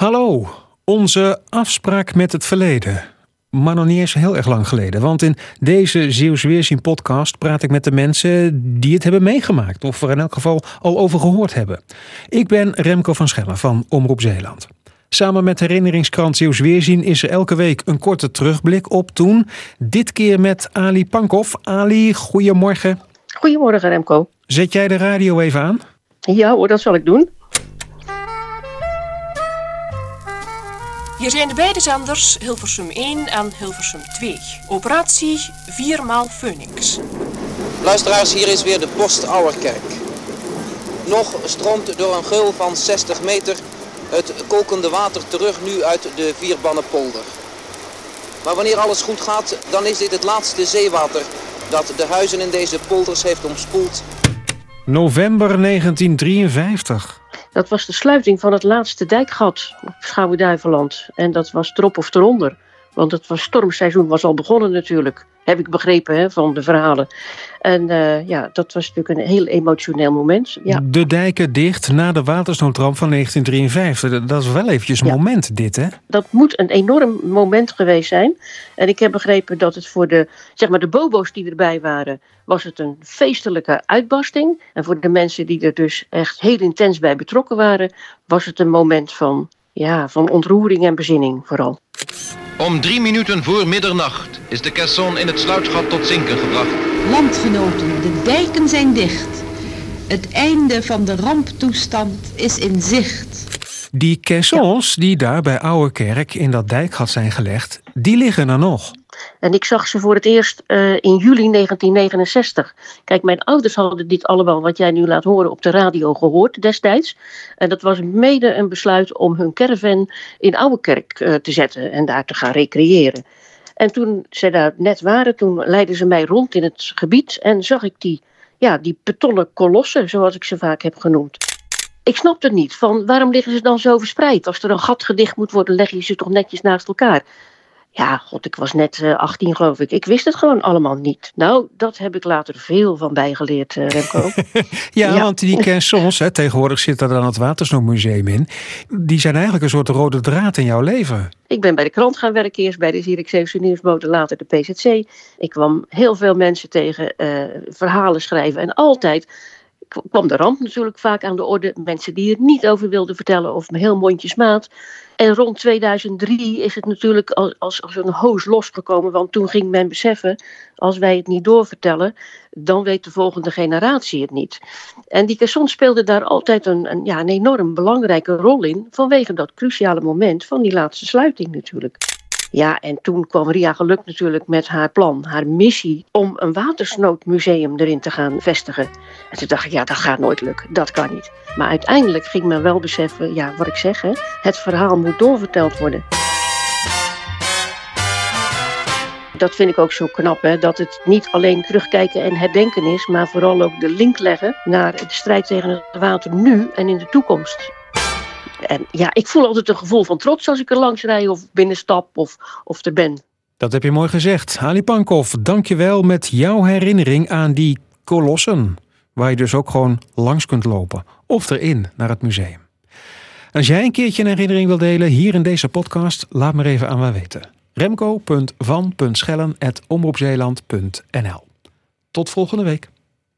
Hallo, onze afspraak met het verleden. Maar nog niet eens heel erg lang geleden. Want in deze Zeeuws Weerzien podcast praat ik met de mensen die het hebben meegemaakt. Of er in elk geval al over gehoord hebben. Ik ben Remco van Schellen van Omroep Zeeland. Samen met herinneringskrant Zeeuws Weerzien is er elke week een korte terugblik op toen. Dit keer met Ali Pankov. Ali, goedemorgen. Goedemorgen Remco. Zet jij de radio even aan? Ja hoor, dat zal ik doen. Hier zijn de beide zenders Hilversum 1 en Hilversum 2. Operatie 4 maal Phoenix. Luisteraars, hier is weer de Post Ouwerkerk. Nog stroomt door een geul van 60 meter het kolkende water terug nu uit de Vierbannenpolder. Maar wanneer alles goed gaat, dan is dit het laatste zeewater dat de huizen in deze polders heeft omspoeld. November 1953. Dat was de sluiting van het laatste dijkgat op Schouwen-Duiveland. En dat was erop of eronder. Want het was stormseizoen was al begonnen natuurlijk. Heb ik begrepen hè, van de verhalen. En uh, ja, dat was natuurlijk een heel emotioneel moment. Ja. De dijken dicht na de watersnoodramp van 1953. Dat is wel eventjes een ja. moment dit hè? Dat moet een enorm moment geweest zijn. En ik heb begrepen dat het voor de, zeg maar de bobo's die erbij waren... was het een feestelijke uitbarsting. En voor de mensen die er dus echt heel intens bij betrokken waren... was het een moment van, ja, van ontroering en bezinning vooral. Om drie minuten voor middernacht is de caisson in het sluitgat tot zinken gebracht. Landgenoten, de dijken zijn dicht. Het einde van de ramptoestand is in zicht. Die caissons ja. die daar bij Ouwerkerk in dat dijkgat zijn gelegd, die liggen er nog. En ik zag ze voor het eerst uh, in juli 1969. Kijk, mijn ouders hadden dit allemaal wat jij nu laat horen op de radio gehoord destijds. En dat was mede een besluit om hun caravan in Ouwekerk uh, te zetten en daar te gaan recreëren. En toen ze daar net waren, toen leidden ze mij rond in het gebied en zag ik die, ja, die betonnen kolossen, zoals ik ze vaak heb genoemd. Ik snapte het niet, van waarom liggen ze dan zo verspreid? Als er een gat gedicht moet worden, leg je ze toch netjes naast elkaar. Ja, god, ik was net uh, 18 geloof ik. Ik wist het gewoon allemaal niet. Nou, dat heb ik later veel van bijgeleerd, uh, Remco. ja, ja, want die caissons, hè, tegenwoordig zit er dan het Watersnoodmuseum in. Die zijn eigenlijk een soort rode draad in jouw leven. Ik ben bij de krant gaan werken, eerst bij de Zierikzeeuwse Nieuwsboten, later de PZC. Ik kwam heel veel mensen tegen, uh, verhalen schrijven en altijd kwam de ramp natuurlijk vaak aan de orde. Mensen die er niet over wilden vertellen of heel mondjesmaat. En rond 2003 is het natuurlijk als, als, als een hoos losgekomen. Want toen ging men beseffen, als wij het niet doorvertellen, dan weet de volgende generatie het niet. En die caissons speelde daar altijd een, een, ja, een enorm belangrijke rol in. Vanwege dat cruciale moment van die laatste sluiting natuurlijk. Ja, en toen kwam Ria Geluk natuurlijk met haar plan, haar missie om een watersnoodmuseum erin te gaan vestigen. En toen dacht ik, ja, dat gaat nooit lukken, dat kan niet. Maar uiteindelijk ging men wel beseffen, ja, wat ik zeg, hè, het verhaal moet doorverteld worden. Dat vind ik ook zo knap, hè, dat het niet alleen terugkijken en herdenken is, maar vooral ook de link leggen naar de strijd tegen het water nu en in de toekomst. En ja, ik voel altijd een gevoel van trots als ik er langs rij of binnenstap of, of er ben. Dat heb je mooi gezegd. Ali Pankov, dank je wel met jouw herinnering aan die kolossen. Waar je dus ook gewoon langs kunt lopen. Of erin naar het museum. Als jij een keertje een herinnering wil delen hier in deze podcast, laat me even aan mij weten. remco.van.schellen.omroepzeeland.nl Tot volgende week.